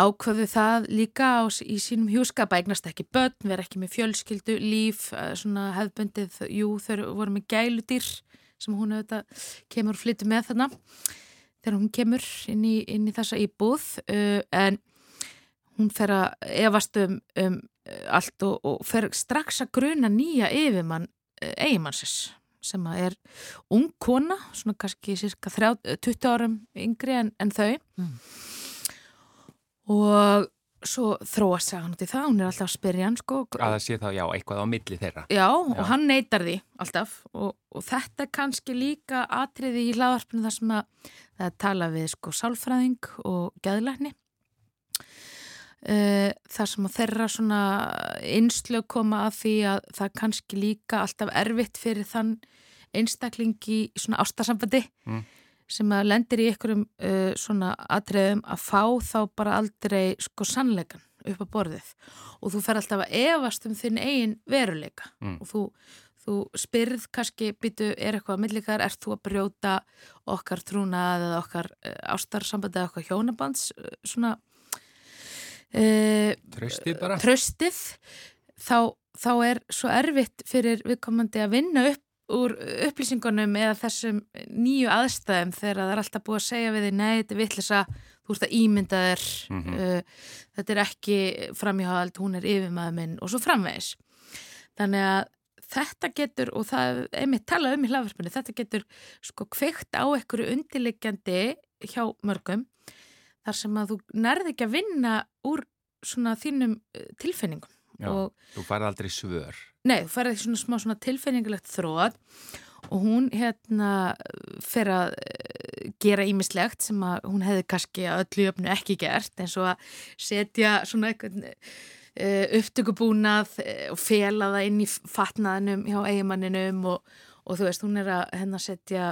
ákvöðu það líka á, í sínum hjúskap eignast ekki börn, vera ekki með fjölskyldu líf, uh, svona hefðbundið jú þau voru með gæludýr sem hún auðvitað kemur og flyttur með þarna þegar hún kemur inn í, inn í þessa íbúð uh, en hún fer að evast um, um allt og, og fer strax að gruna nýja yfirmann eigimannsins sem er ung kona, svona kannski cirka 30, 20 árum yngri en, en þau mm. og svo þróast hann út í það, hún er alltaf að spyrja hann sko. Að það sé þá, já, eitthvað á milli þeirra. Já, já. og hann neytar því alltaf og, og þetta er kannski líka atriði í hlaðarpinu þar sem að það tala við sko sálfræðing og gæðlækni uh, þar sem að þeirra svona einslög koma að því að það kannski líka alltaf erfitt fyrir þann einstaklingi í svona ástasambandi mm. Sem að lendir í einhverjum uh, svona atriðum að fá þá bara aldrei sko sannleikan upp á borðið. Og þú fer alltaf að evast um þinn eigin veruleika. Mm. og þú, þú spyrð kannski byttu er eitthvað millikar, er þú að brjóta okkar trúnað eða okkar uh, ástarsambandi eða okkar hjónabands uh, svona uh, tröstið bara. tröstið þá, þá er svo erfitt fyrir viðkomandi að vinna upp úr upplýsingunum eða þessum nýju aðstæðum þegar það er alltaf búið að segja við því nei, þetta er vittlisa, þú ert að ímynda þér mm -hmm. uh, þetta er ekki framíhald, hún er yfirmaður minn og svo framvegis þannig að þetta getur og það er mitt talað um í hlaðvarpinu þetta getur sko kveikt á einhverju undirleikjandi hjá mörgum þar sem að þú nærði ekki að vinna úr svona þínum uh, tilfinningum Já, þú farið aldrei svör. Nei, þú færði svona smá svona tilfinningilegt þrótt og hún hérna fer að eh, gera ímislegt sem að hún hefði kannski að öllu jöfnu ekki gert eins og að setja svona eitthvað uh, upptökubúnað eh, og fela það inn í fatnaðinum hjá eigimanninum og, og þú veist, hún er að hennar setja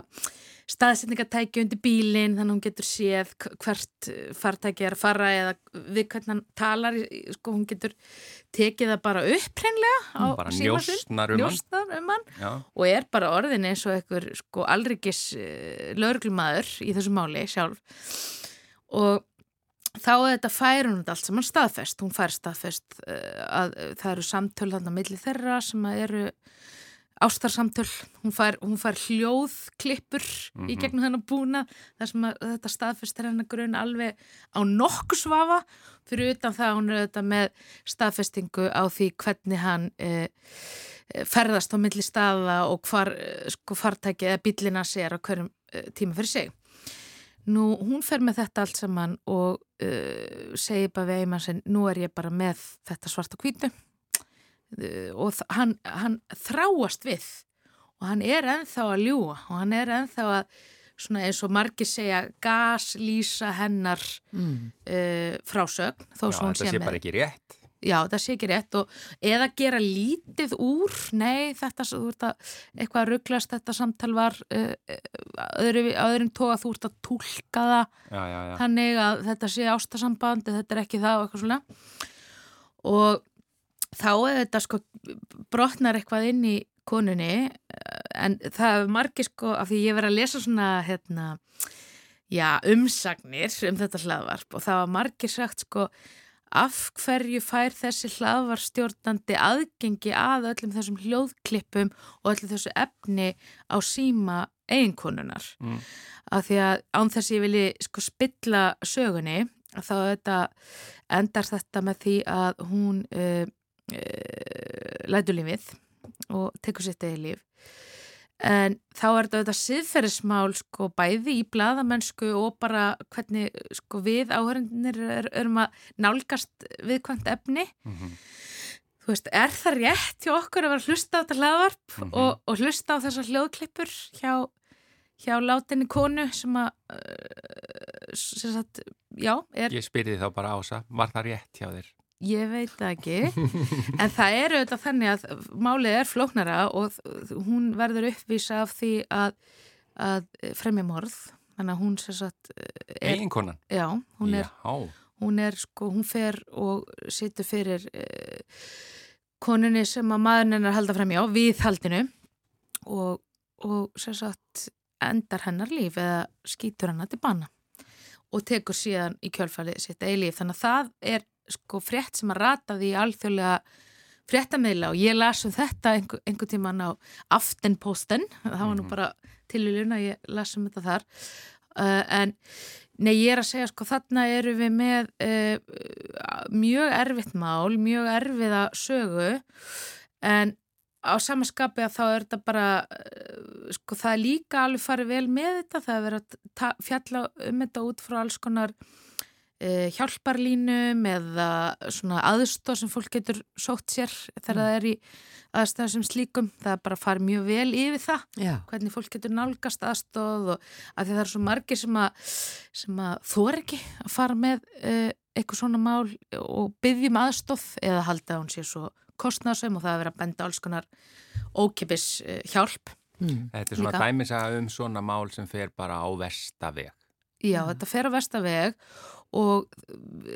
staðsetningatæki undir bílinn þannig að hún getur séð hvert eh, fartæki er að fara eða við hvernig hann talar, sko hún getur tekið það bara upp hreinlega á Bara síma sinn, njóstnar um hann. um hann. Já, og er bara orðin eins og einhver sko alrikis uh, lögreglumæður í þessu máli sjálf. Og þá er þetta fær hún allt saman staðfest. Hún fær staðfest uh, að það eru samtöl þarna á milli þeirra sem að eru ástarsamtöl, hún fær, hún fær hljóðklippur í gegnum þennan búna þar sem að þetta staðfest er hennar grunn alveg á nokkuð svafa. Fyrir utan það að hún er þetta með staðfestingu á því hvernig hann eh, ferðast á milli staða og hvar eh, sko fartæki eða bílina sér á hverjum eh, tíma fyrir sig. Nú, hún fer með þetta allt saman og uh, segir bara við eiginmann sinn, nú er ég bara með þetta svarta hvítu. uh, og þ- hann, hann þráast við og hann er ennþá að ljúa og hann er ennþá að svona eins og margir segja gaslýsa hennar Mm. uh, frásögn þó já svo hún þetta sé sé með bara ekki rétt. Já, það sé ekki rétt og eða gera lítið úr, nei, þetta, að, eitthvað að rugglast, þetta samtal var uh, öðru, öðrum tóa, þú ert að túlka það Já, já, já. þannig að þetta sé ástasamband, þetta er ekki það og eitthvað svona. Og þá er þetta sko, brotnar eitthvað inn í konunni, eh, en það er margir sko, af því ég verið að lesa svona, hérna, já, umsagnir um þetta hlaðvarp og það var margir sagt sko, af hverju fær þessi hlaðvarstjórnandi aðgengi að öllum þessum hljóðklippum og öllum þessu efni á síma eiginkonunar. Mm. Af því að án þess ég vilji sko spilla sögunni þá þetta endar þetta með því að hún uh, lætur lífið og tekur sitt eða líf. En þá er þetta þetta siðferðismál sko bæði í bladamennsku og bara hvernig sko við áhörendinir er, erum að nálgast viðkvæmt efni. Mhm. Þú veist, er það rétt hjá okkur að vera hlusta á þetta hlaðvarp Mhm. og, og hlusta á þessar hljóðklippur hjá, hjá látinni konu sem að, uh, sem sagt, já, er, Ég spyrði þá bara ása, var það rétt hjá þér? Ég veit ekki, en það er auðvitað þannig að málið er flóknara og hún verður uppvísa af því að, að fremja morð, þannig að hún sem sagt, er, Eiginkonan? já, hún er hún er sko, hún fer og situr fyrir eh, konunni sem að maðurinn hennar halda fram hjá, við haldinu og, og sem sagt endar hennar líf eða skýtur hennar til bana og tekur síðan í kjölfælið sitt eigi líf. Þannig að það er sko frétt sem að rataði í alþjóðlega fréttamiðla og ég las um þetta einhver, einhver tíman á Aftenposten, það var nú Mhm. bara tilvílun að ég las um þetta þar uh, en nei ég er að segja sko þarna eru við með uh, mjög erfitt mál, mjög erfiða sögu en á samanskapi að þá er þetta bara uh, sko það er líka alveg farið vel með þetta, það er verið að fjalla um þetta út frá alls konar uh, hjálparlínum eða svona aðstóð sem fólk getur sótt sér þegar það er í aðstæðum sem slíkum, það er bara að fara mjög vel yfir það Já, hvernig fólk getur nálgast aðstóð og að því það eru svo margir sem að, sem að þor ekki að fara með uh, eitthvað svona mál og byggjum aðstóð eða halda að hún sé svo kostnarsum og það er verið að benda alls konar ókipis uh, hjálp. mm. þetta er svona Líka. dæmisaga um svona mál sem fer bara á vestaveg. Já, Mm. þetta fer á vestaveg og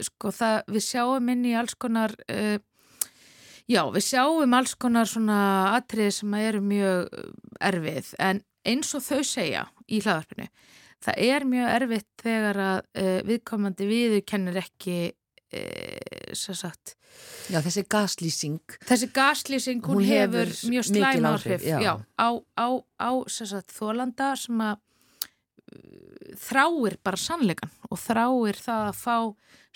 sko það, við sjáum inn í alls konar, uh, já, við sjáum alls konar svona atriði sem eru mjög erfið. En eins og þau segja í hlaðarpinu, það er mjög erfitt þegar að uh, viðkomandi viður kennir ekki, uh, svo sagt, já þessi gaslýsing. Þessi gaslýsing, hún, Hún hefur, hefur mjög slæm áhrif, áhrif. já. já, á, á, á sem sagt, þólanda sem að þráir bara sannleikan og þráir það að fá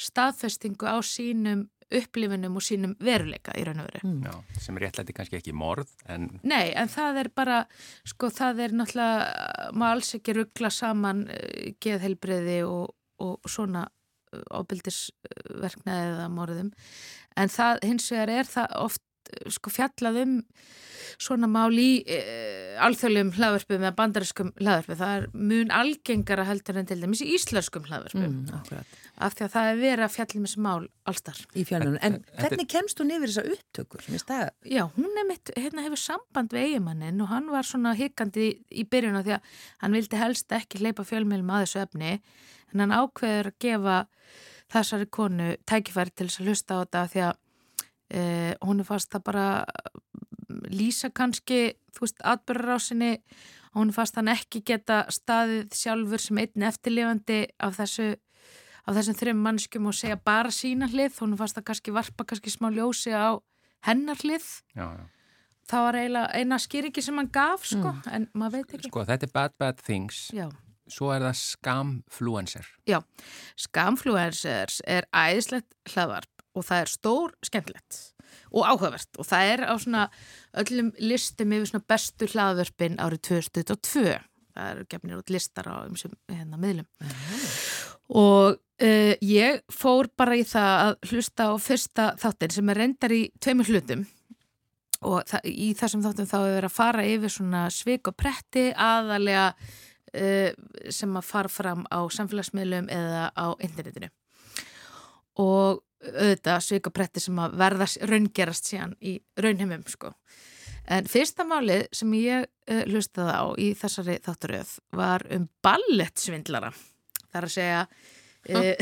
staðfestingu á sínum upplifunum og sínum veruleika í raun og veru. mm. Já, sem réttlæti kannski ekki morð, en Nei, en það er bara, sko, það er náttúrulega, maður alls ekki ruggla saman uh, geðhelbriði og, og svona ofbildisverknaði eða morðum en það hins vegar er það oft sko fjallað um svona mál í e, alþjóðlegum hlaðverfum eða bandariskum hlaðverfum það er mun algengara heldur en til dæmis í íslenskum hlaðverfum mm, af því að það er verið að fjalla um þessi mál allstar. Í fjölunum, en, en hvernig kemst þú nefnir þessa upptökur? Já, hún er mitt, hérna hefur samband við eigimannin og hann var svona higgandi í, í byrjun á því að hann vildi helst ekki hleypa fjölmjölum að þessu efni en hann ákveður að gefa þessari konu tækifæri til þess að hlusta á þetta því að Eh, hún er fast að bara lýsa kannski, þú veist, atbyrgarásinni hún er fast að hann ekki geta staðið sjálfur sem einn eftirlifandi af þessu af þessum þreim mannskum og segja bara sína hlið, hún er fast að kannski varpa kannski smá ljósi á hennar hlið. Já, já. það var eiginlega eina skýringi sem hann gaf sko, mm. en maður veit ekki. Sko, þetta er Bad Bad Things. Já. Svo er það Scamfluencer Já, Scamfluencers er æðislegt hlaðvarp og það er stór skemmtilegt og áhugavert. Og það er á svona öllum listum yfir svona bestu hlaðvörpin árið 2022 það eru gefnir út listar á umsum hérna miðlum. Mm -hmm. og uh, ég fór bara í það að hlusta á fyrsta þáttin sem er reyndar í tveimur hlutum. Og það, í þessum þáttum þá er að fara yfir svona svik og pretti aðalega uh, sem að fara fram á samfélagsmiðlum eða á internetinu. Og auðvitað svikapretti sem að verða raungerast síðan í raunheimum sko. En fyrsta málið sem ég uh, hlustaði á í þessari þátturöð var um ballettsvindlara. Það er að segja uh,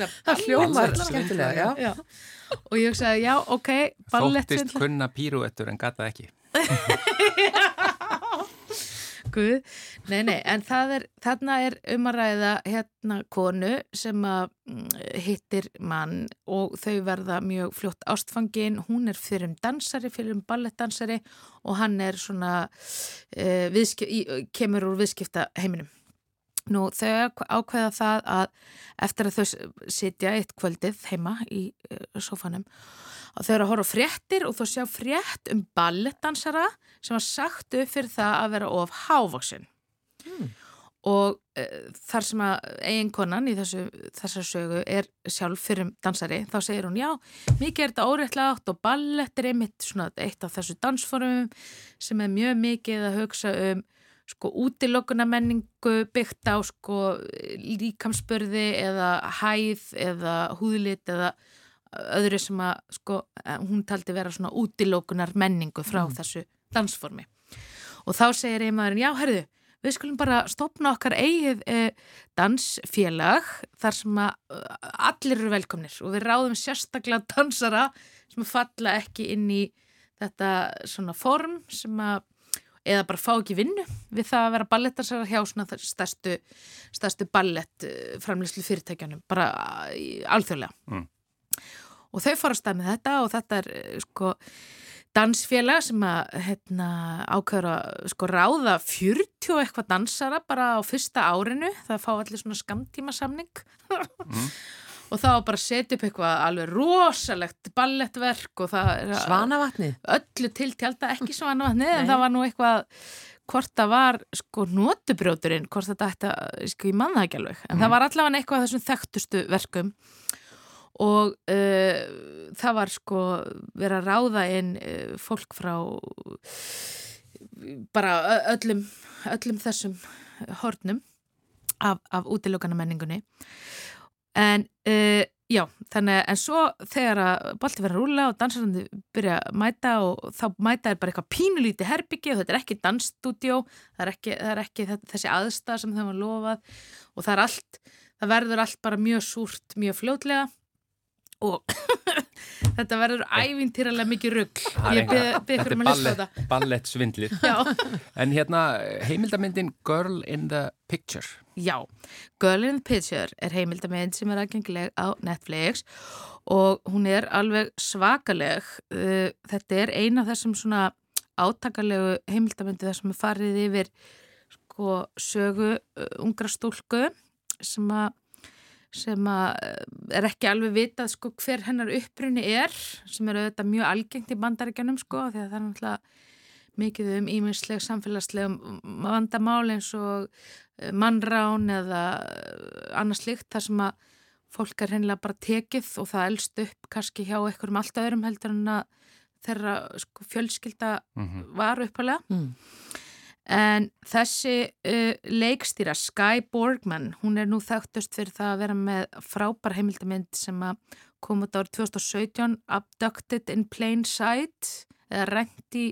Það hljómar skemmtilega, já. já. Og ég sagði, já, ok, ballettsvindlara. Þóttist kunna píruettur en gata ekki. Guð, nei, nei, en er, þarna er um að ræða hérna konu sem að mm, hittir mann og þau verða mjög fljótt ástfangin, hún er fyrir um dansari, fyrir um ballettdansari og hann er svona, uh, í, kemur úr viðskipta heiminum. Nú þau ákveða það að eftir að þau sitja eitt kvöldið heima í uh, sofanum að þau eru að horfa fréttir og þú sjá frétt um ballettdansara sem var sagt upp fyrir það að vera of hávoksin mm. og e, þar sem að eiginkonan í þessu, þessu sögu er sjálf fyrir dansari þá segir hún já, mikið er þetta óreittlátt og ballett er einmitt svona eitt af þessu dansformum sem er mjög mikið að hugsa um sko útilokuna menningu byggt á sko líkamspörði eða hæð eða húðlit eða öðru sem að sko, hún taldi vera svona útilókunar menningu frá mm. þessu dansformi og þá segir einmaðurinn, já herðu við skulum bara stopna okkar eigið eh, dansfélag þar sem að uh, allir eru velkomnir og við ráðum sérstaklega dansara sem falla ekki inn í þetta svona form sem að eða bara fá ekki vinnu við það að vera ballettansara hjá svona stærstu, stærstu ballett framleyslu fyrirtækjanum bara alþjóðlega. Mm. Og þau fara að stað með þetta og þetta er eh, sko dansfélag sem að hérna, ákveður að sko ráða 40 eitthvað dansara bara á fyrsta árinu. Það fá allir svona skamtíma samning mm. og þá bara setja upp eitthvað alveg rosalegt ballettverk og það Svanavatni? Öllu til tjálta ekki svanavatni en það var nú eitthvað hvort það var sko nótubrjóturinn hvort þetta ætti, sko ég manna ekki alveg en mm. það var allavega eitthvað þessum þekktustu verkum og uh, það var sko verið að ráða inn uh, fólk frá bara öllum, öllum þessum hornum af, af útilökana menningunni en uh, já, þannig en svo þegar að bolti verið að rúla og dansarandi byrja að mæta og þá mæta er bara eitthvað pínulíti herbyggi og þetta er ekki dansstúdjó það er ekki, það er ekki þessi aðstæð sem þeim var lofað og það er allt það verður allt bara mjög súrt mjög fljótlega og þetta verður ævintýralega mikið rugg ég byrði fyrir að lista þetta ballett svindlir en hérna heimildamindin Girl in the Picture. Já, Girl in the Picture er heimildamind sem er aðgengileg á Netflix og hún er alveg svakaleg. Uh, þetta er eina af þessum svona átakalegu heimildamindi þar sem er farið yfir sko sögu uh, ungra stúlku sem að sem eh, er ekki alveg vitað sko, hver hennar upprunni er sem eru auðvitað mjög algengt í bandaríkjanum sko, því að það er náttúrulega mikið um íminnsleg samfélagslegum vandamál eins og eh, mannrán eða eh, annars líkt þar sem að fólk er hennilega bara tekið og það elst upp kannski hjá einhverjum allt öðrum heldur en að þeirra sko, fjölskylda Mhm. var uppalega. Mm. En þessi uh, leikstýra Sky Borgman, hún er nú þekktust fyrir það að vera með frábær heimildamind sem kom út árið 2017, Abducted in Plain Sight, eða rent í,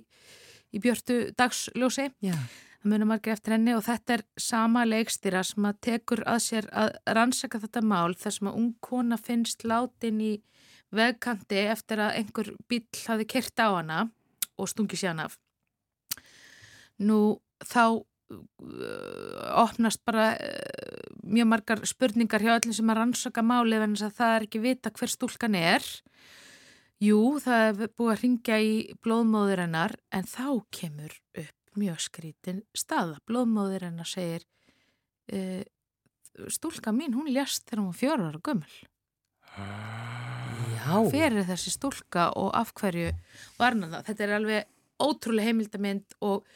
í björtu dagsljósi. Já. Það munum margir eftir henni og þetta er sama leikstýra sem að tekur að sér að rannsaka þetta mál þar sem að ung kona finnst látin í vegkanti eftir að einhver bíl hafi kert á hana og stungi sér hann af. Nú þá uh, opnast bara uh, mjög margar spurningar hjá öllum sem að rannsaka málið en þess að það er ekki vita hver stúlkan er. Jú, það er búið að ringja í blóðmóður hennar en þá kemur upp mjög skrítin staða. Blóðmóður hennar segir uh, stúlka mín, hún lést þegar hún var fjórar ára gömul. Já. Hver er þessi stúlka og af hverju var hann það? Þetta er alveg ótrúlega heimildamind og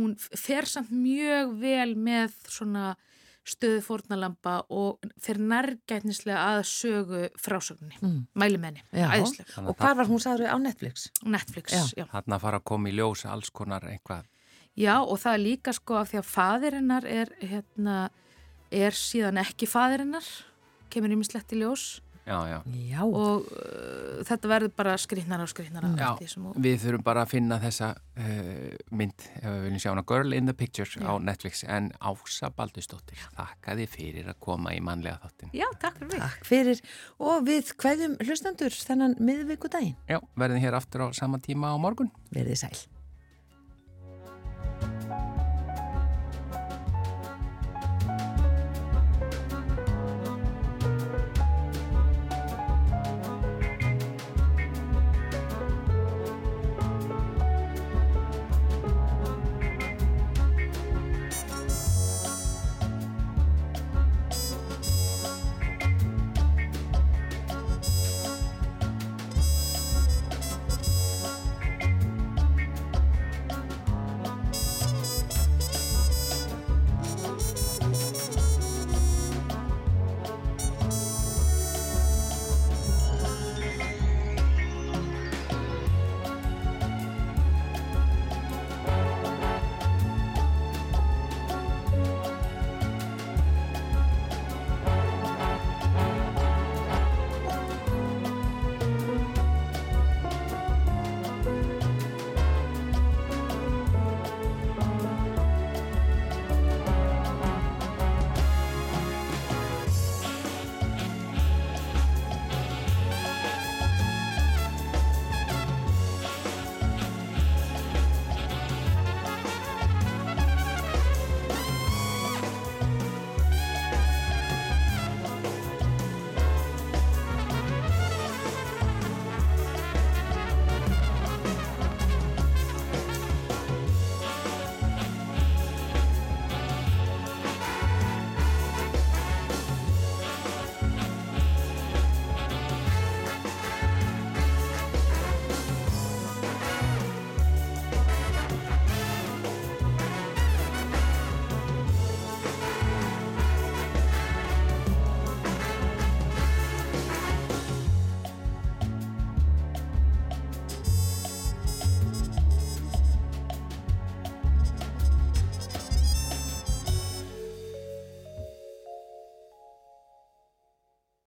hún fer samt mjög vel með svona stöðu fórnalampa og fer nærgætnislega að sögu frásögninni, Mm. mælimenni, Já. æðisleg. Þannig Og að hvar var hún sagður á Netflix? Netflix, Já. já. þarna fara að koma í ljós alls konar eitthvað. Já, og það er líka sko af því að fadir hennar er, hérna, er síðan ekki fadir hennar, kemur ímislegt í ljós Já, já. Já. og uh, þetta verður bara skrifnar og skrifnar Mm. Já, eftir því sem hún við þurfum bara að finna þessa uh, mynd, ef við viljum sjá hana Girl in the Picture á Netflix en Ása Baldustóttir, þakka þið fyrir að koma í mannlega þáttin. Já, takk fyrir. Takk fyrir og við hverjum hlustendur þennan miðvíkudaginn. Já, verðin hér aftur á sama tíma á morgun. Verðið sæl.